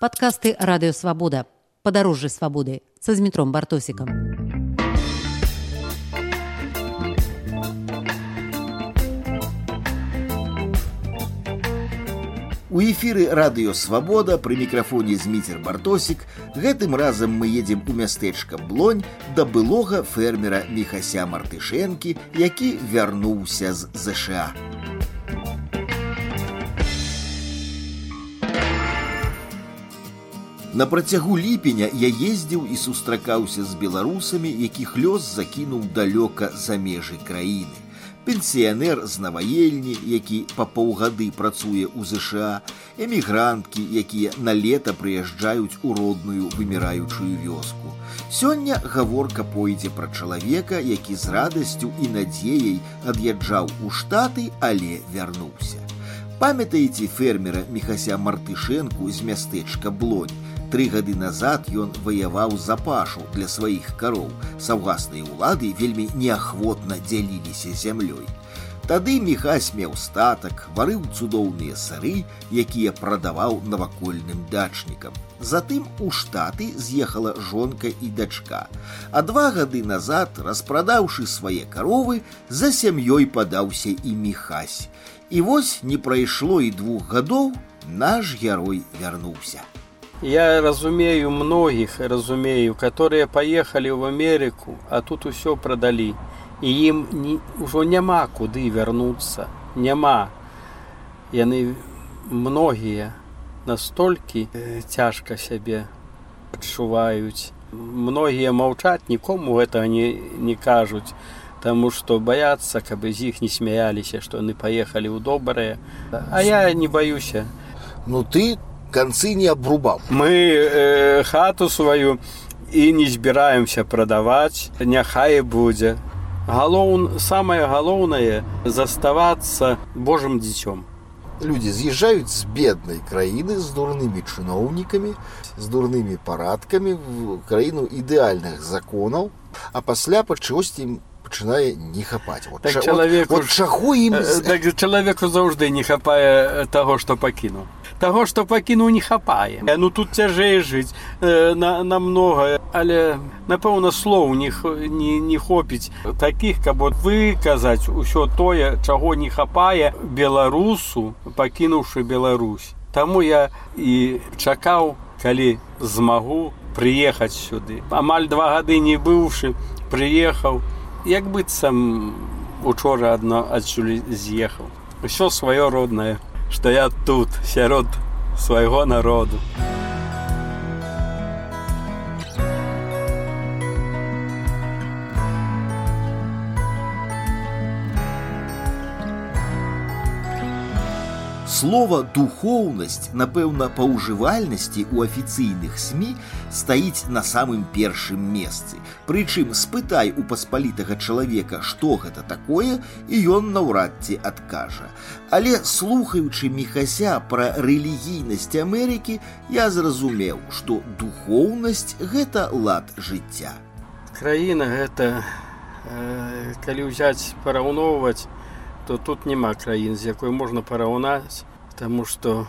Падкасты радыёвабода. Падарожжы свабоды са зметром бартосікам. У эфіры радыёвабода пры мікрафоне зміцер бартосік гэтым разам мы едзем у мястэчка блонь да былога фермера мехася мартышэнкі які вярнуўся з ЗША. На працягу ліпеня я ездзіў і сустракаўся з беларусамі, якіх лёс закінуў далёка за межы краіны. Пенсіянер з наваельні, які па паўгады працуе ў ЗША, эмігранткі, якія на лета прыязджаюць у родную выміраючую вёску. Сёння гаворка пойдзе пра чалавека, які з радасцю і надзеяй ад'язджаў у штаты, але вярнуўся. Памятаеце фермера мехася мартышэнку з мястэчка блонь, Тры гады назад ён ваяваў за пашу для сваіх кароў. Саўгасныя ўлады вельмі неахвотна дзяліліся зямлёй. Тады мехась меў статак, варыў цудоўныя сыры, якія прадаваў навакольным дачнікам. Затым у штаты з'ехала жонка і дачка. А два гады назад, распрадаўшы свае каровы, за сям'ёй падаўся і мехась. І вось не прайшло і двух гадоў, наш герой вярнуўся. Я разумею многіх разумею, которые поехали в Америку, а тут усё продалі. І ім не, ўжо няма куды вярнуцца, няма. Яны многія настолькі э, цяжка сябе адчуваюць. Многія маўчаць, нікому гэтага не, не кажуць, Таму што баяцца, каб з іх не смяяліся, што яны паехалі ў добрае. А я не баюся. Ну ты концы не обрубал. Мы э, хату свою і не збіраемся прадаваць, няхай будзе. Галоўн самае галоўнае заставацца Божым дзіцём. Людзі з'язджаюць з беднай краіны з дурнымі чыноўнікамі, з дурнымі парадкамі в краіну ідэальных законаў, а пасля пачосці ім пачынае не хапаць вот, так, вот чаго ім так, чалавеку заўжды не хапае таго што пакінуў таго што пакінуў не хапае. Ну тут цяжэй жыць э, на, на многае. Але напэўна слоў не, не, не хопіць. Такіх каб вот выказаць усё тое чаго не хапае беларусу пакінуўшы Беларусь. Таму я і чакаў калі змагу прыехаць сюды. Амаль два гады не быўшы прыехаў. Як быццам учора адно адсюль з'ехаў. Усё сваё роднае што я тут сярод свайго народу Слова духоўнасць, напэўна, па ўжывальнасці ў афіцыйных СМ стаіць на самым першым месцы. Прычым спытай у паспалітага чалавека, што гэта такое, і ён наўрад ці адкажа. Але слухаючы мехася пра рэлігійнасць Амерыкі, я зразумеў, што духоўнасць гэта лад жыцця. Краіна гэта э, калі ўзяць параўноўваць, то тут няма краін з якой можна параўнаць тому что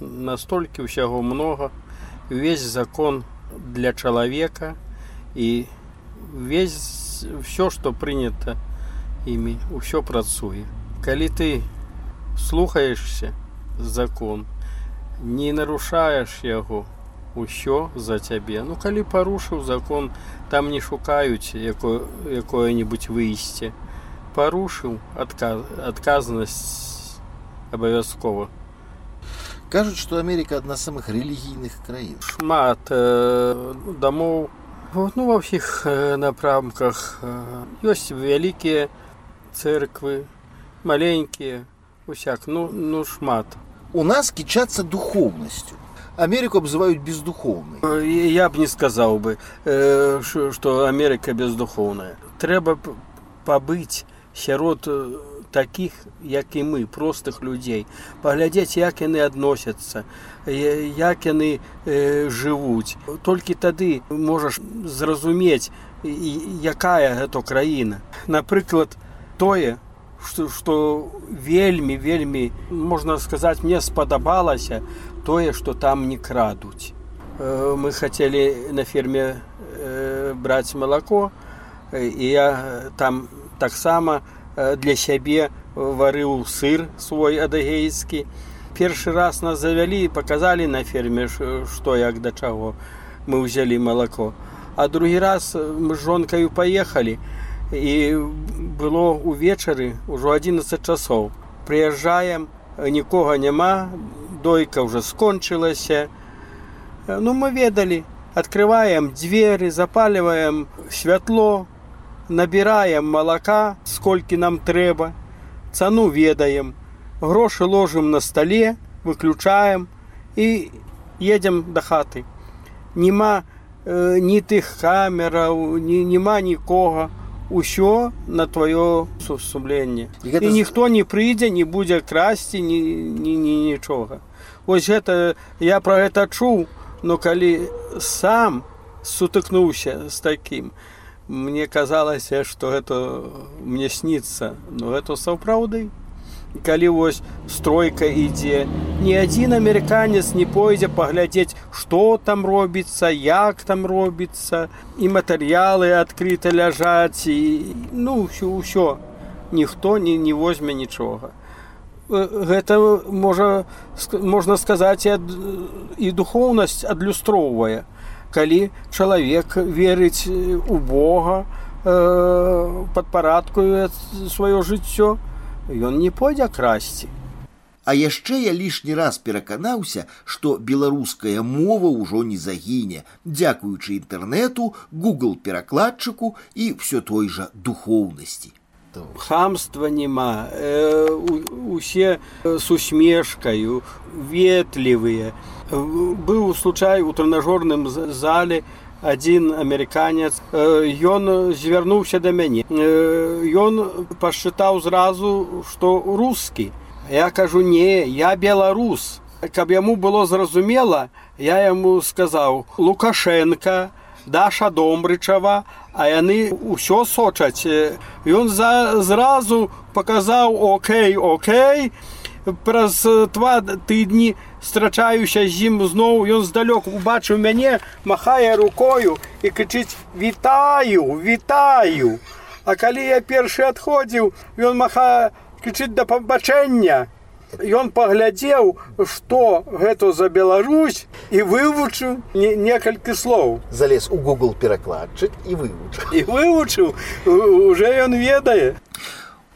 настолькі ўсяго много увесь закон для чалавека і весь все что прынята імі ўсё працуе калі ты слухаешься закон не нарушаеш яго ўсё за цябе ну калі парушыў закон там не шукаюць якое-нибудь выйсце парушыў адказ, адказнасць абавязкова кажуць што Америка адна з самых рэлігійных краін шмат э, дамоў ну ва ўсіх э, напрамках э, ёсць вялікія церквы маленькія усяк ну ну шмат у нас кічацца духоўнасцю Америку обзывают бездуховной. Э, я бы не сказал бы, э, что Америка бездуховная. Треба побыть сярод таких як і мы простых людзей паглядзець як яны адносяцца як яны э, жывуць. Толькі тады можаш зразумець якая гэта краіна. Напрыклад тое што, што вельмі вельмі можна сказаць мне спадабалася тое што там не крадуць. Мы хацелі на ферме браць малако і я там таксама э, для сябе варыў сыр свой адыгейскі першы раз нас завялі і паказалі на ферме што як да чаго мы ўзялі малако. А другі раз мы з жонкаю паехалі і было увечары ўжо 11 часоў. Прыязджаем нікога няма дойка ўжо скончылася. Ну мы ведалі открываем двери запаливаем святло набираем молока сколькі нам трэба цану ведаем грошы ложым на столе выключаем і едем до хаты. Нема э, ні тых камераў ні няма нікога. Ўсё на твоё сумленне і, гэта... і ніхто не прыйдзе не будзе красці ні, ні, ні нічога. Ось гэта я про гэта чуў но калі сам сутыкнуўся з такім мне казалася што гэта мне сніцца но это сапраўды калі вось стройка ідзе ні адзін амерыканец не пойдзе паглядзець што там робіцца як там робіцца і матэрыялы адкрыта ляжаць і ну ўсё ўсё. Ніхто не не возьме нічога. Гэта можа можна сказаць і, ад, і духоўнасць адлюстроўвае калі чалавек верыць у Бога э, падпарадкуе сваё жыццё ён не пойдзе красці. А яшчэ я лішні раз пераканаўся, што беларуская мова ўжо не загіне, дзякуючы інтэрнэту, Google перакладчыку і ўсё той жа духоўнасці. Хамства няма э, усе с усмешкаю ветлівыя быў случай у трэнажорным зале один амерыканец. Ён звярнуўся да мяне. Ён пасчытаў зразу што рускі. Я кажу не я беларус каб яму было зразумела я яму сказаў лукашенко даша домбрычава а яны ўсё сочаць ён за зразу паказаў Окей Окей праз два тыдні страчаюся з ім зноў. Ён здалёк убачыў мяне махае рукою і крычыць вітаю вітаю! А калі я першы адходзіў ён маха крычыць да пабачэння! Ён паглядзеў што гэта за Беларусь і вывучыў не, некалькі слоў. Залез у google перакладчык і вывучыў. І вывучыў уже ён ведае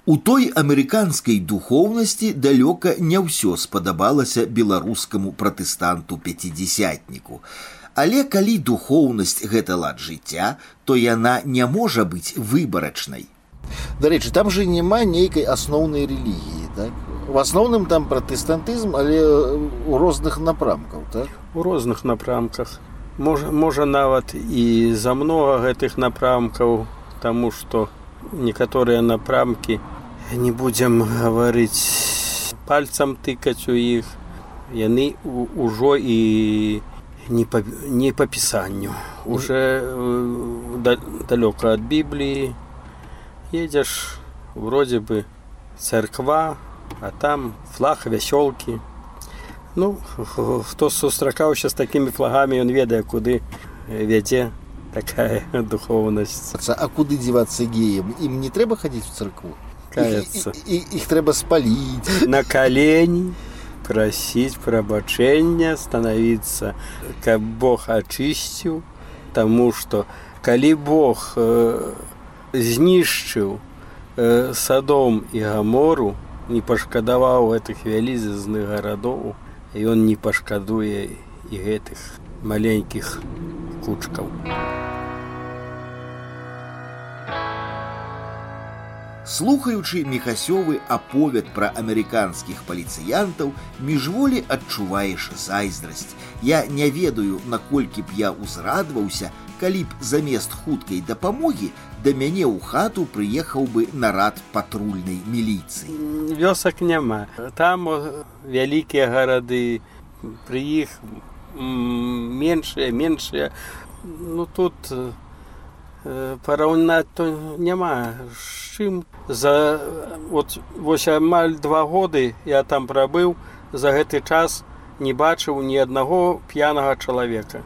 у той амерыканскай духоўнасці далёка не ўсё спадабалася беларускаму пратэстанту пяцідзясятніку. Але калі духоўнасць гэта лад жыцця то яна не можа быць выбарачнай. Дарэчы там же няма нейкай асноўнай рэлігіі так? В асноўным там пратэстантызм але у розных напрамкаў так? У розных напрамках. Можа можа нават і за многа гэтых напрамкаў таму што некаторыя напрамкі не будзем гаварыць пальцам тыкаць у іх. Яны ўжо і не па, не па пісанню. Уже да, далёка ад бібліі. Едзеш вроде бы царква а там флаг вясёлкі. Ну хто сустракаўся з такімі флагамі ён ведае куды вядзе такая духоўнасць. А куды дзівацца геем ім не трэба хадзіць у царкву каецца і іх трэба спаліць на калені прасіць прабачэння станавіцца каб Бог ачысціў Таму што калі Бог э, знішчыў э, садом і гамору не пашкадаваў гэтых вялізызных гарадоў і ён не пашкадуе і гэтых маленькіх кучкаў. Слухаючы мехасёвы аповед пра амерыканскіх паліцыянтаў, міжволі адчуваеш зайздрасць. Я не ведаю, наколькі б я ўзрадваўся, калі б замест хуткай дапамогі да мяне ў хату прыехаў бы нарад патрульнай міліцыі. Вёсак няма. Там вялікія гарады пры іх меншыя, меншыя. Ну тут Э, параўнаць то няма з чым за вот вось амаль два годы я там прабыў за гэты час не бачыў ні аднаго п'янага чалавека.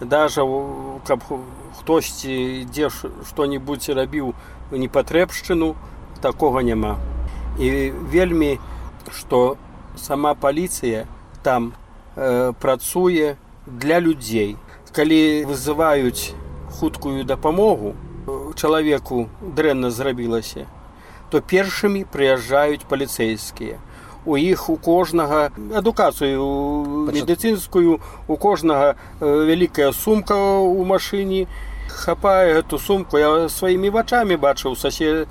Даже каб хтосьці дзе што-нибудь рабіў непатрэбшчыну такога няма. І вельмі што сама паліцыя там э, працуе для людзей. Калі вызываюць хуткую дапамогу чалавеку дрэнна зрабілася то першымі прыязджаюць паліцэйскія. У іх у кожнага адукацыю медыцынскую у кожнага э, вялікая сумка ў машыне. Хапае эту сумку я сваімі вачамі бачыў сасе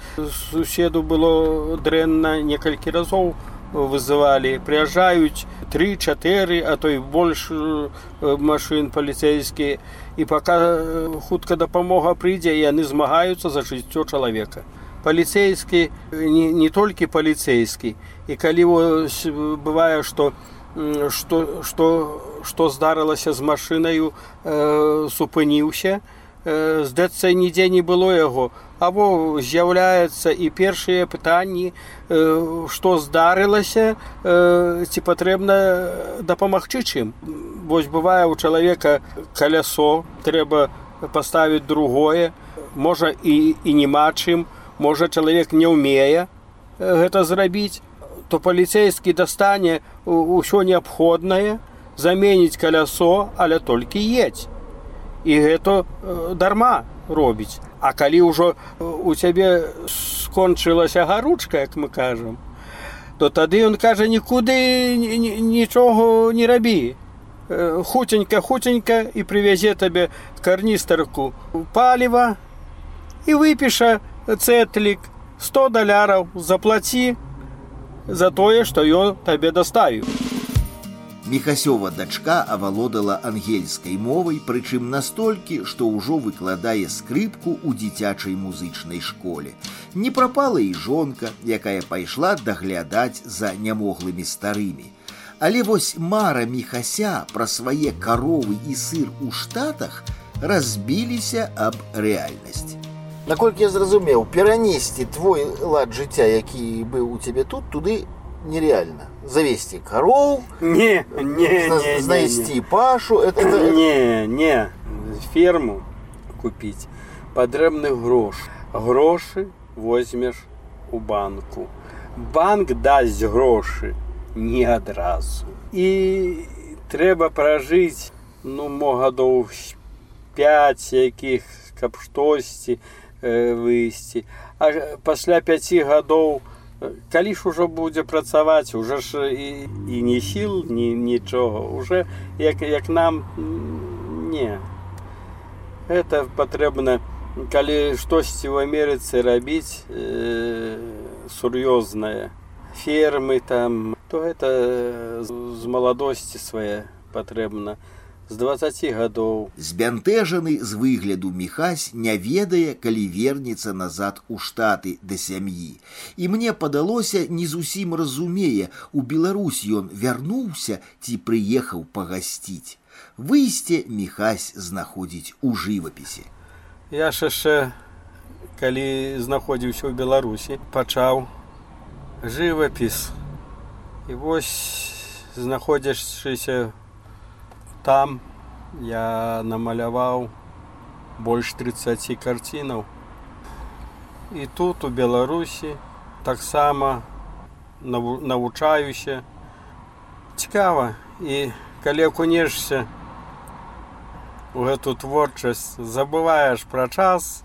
суседу было дрэнна некалькі разоў вызывалі прыязджаюць тры-чатыры а той больш э, машын паліцэйскія і пока э, хутка дапамога прыйдзе яны змагаюцца за жыццё чалавека паліцейскі не, не толькі паліцейскі і калі ось, бывае што што што што здарылася з машынаю э, супыніўся э, здацца нідзе не было яго або з'яўляецца і першыя пытанні што здарылася ці патрэбна дапамагчы чым? Вось бывае у чалавека калясо трэба паставіць другое можа і і няма чым можа чалавек не ўмее гэта зрабіць то паліцейскі дастане ўсё неабходнае заменіць калясо але толькі едь і гэта дарма робіць а калі ўжо у цябе скончылася гаручка як мы кажам то тады ён кажа нікуды нічого не рабі. Хуценька хуценька і прывязе табе карністарку паліва і выпіша цэтлік 100 даляраў заплаці за тое што ён табе даставіў мехасёва дачка авалодала ангельскай мовай прычым настолькі што ўжо выкладае скрыпку ў дзіцячай музычнай школе не прапала і жонка якая пайшла даглядаць за нямоглымі старымі але вось мара мехася пра свае каровы і сыр у штатах разбіліся аб рэальнасць наколькі я зразумеў перанесці твой лад жыцця які быў у цябе тут туды нереально. Завесці кароў не, не, не, знайсці пашу это, это... не не. Ферму купіць патрэбны грош грошы возьмеш у банку. Банк дасць грошы не адразу і трэба пражыць ну мо гадоў 5 якіх каб штосьці выйсці а пасля 5 гадоў калі ж ужо будзе працаваць уже ж і, і не сіл ні нічога. Уже як, як нам не. Это патрэбна калі штосьці ў амерыцы рабіць э, сур'ёзнае. Фермы там то это з маладосці свае патрэбна з 20 гадоў. Збянтэжаны з выгляду міхась не ведае, калі вернецца назад у штаты да сям'і. І мне падалося, не зусім разумее, у Беларусь ён вярнуўся ці прыехаў пагасціць. Выйсце міхась знаходзіць у жывапісе. Я ж яшчэ калі знаходзіўся ў Беларусі, пачаў жывапіс. І вось знаходзячыся там я намаляваў больш 30 карцінаў. І тут у Беларусі таксама навучаюся. Цікава. І калі акунешся у гэту творчасць забываеш пра час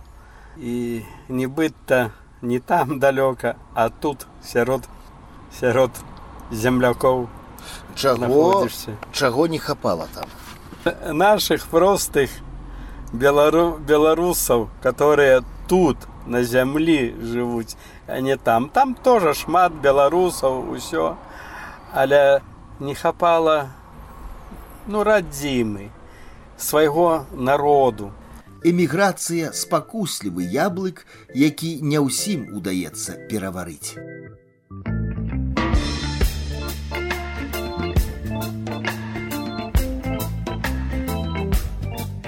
і нібыта не там далёка, а тут сярод сярод землякоў чаго чаго не хапала там? Наших простых белару беларусаў которые тут на зямлі жывуць а не там. Там тоже шмат беларусаў усё. Але не хапала ну радзімы свайго народу. Эміграцыя спакуслівы яблык які не ўсім удаецца пераварыць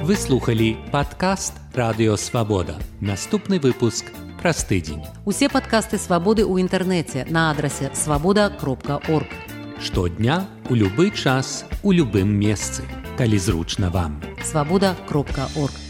Вы слухали падкаст радыёвабода. Наступны выпуск праз тыдзень. Усе падкасты свабоды ў інтэрнэце на адрасе свабода кропка орг. Штодня у любы час у любым месцы, калі зручна вам. свабода кропка орг.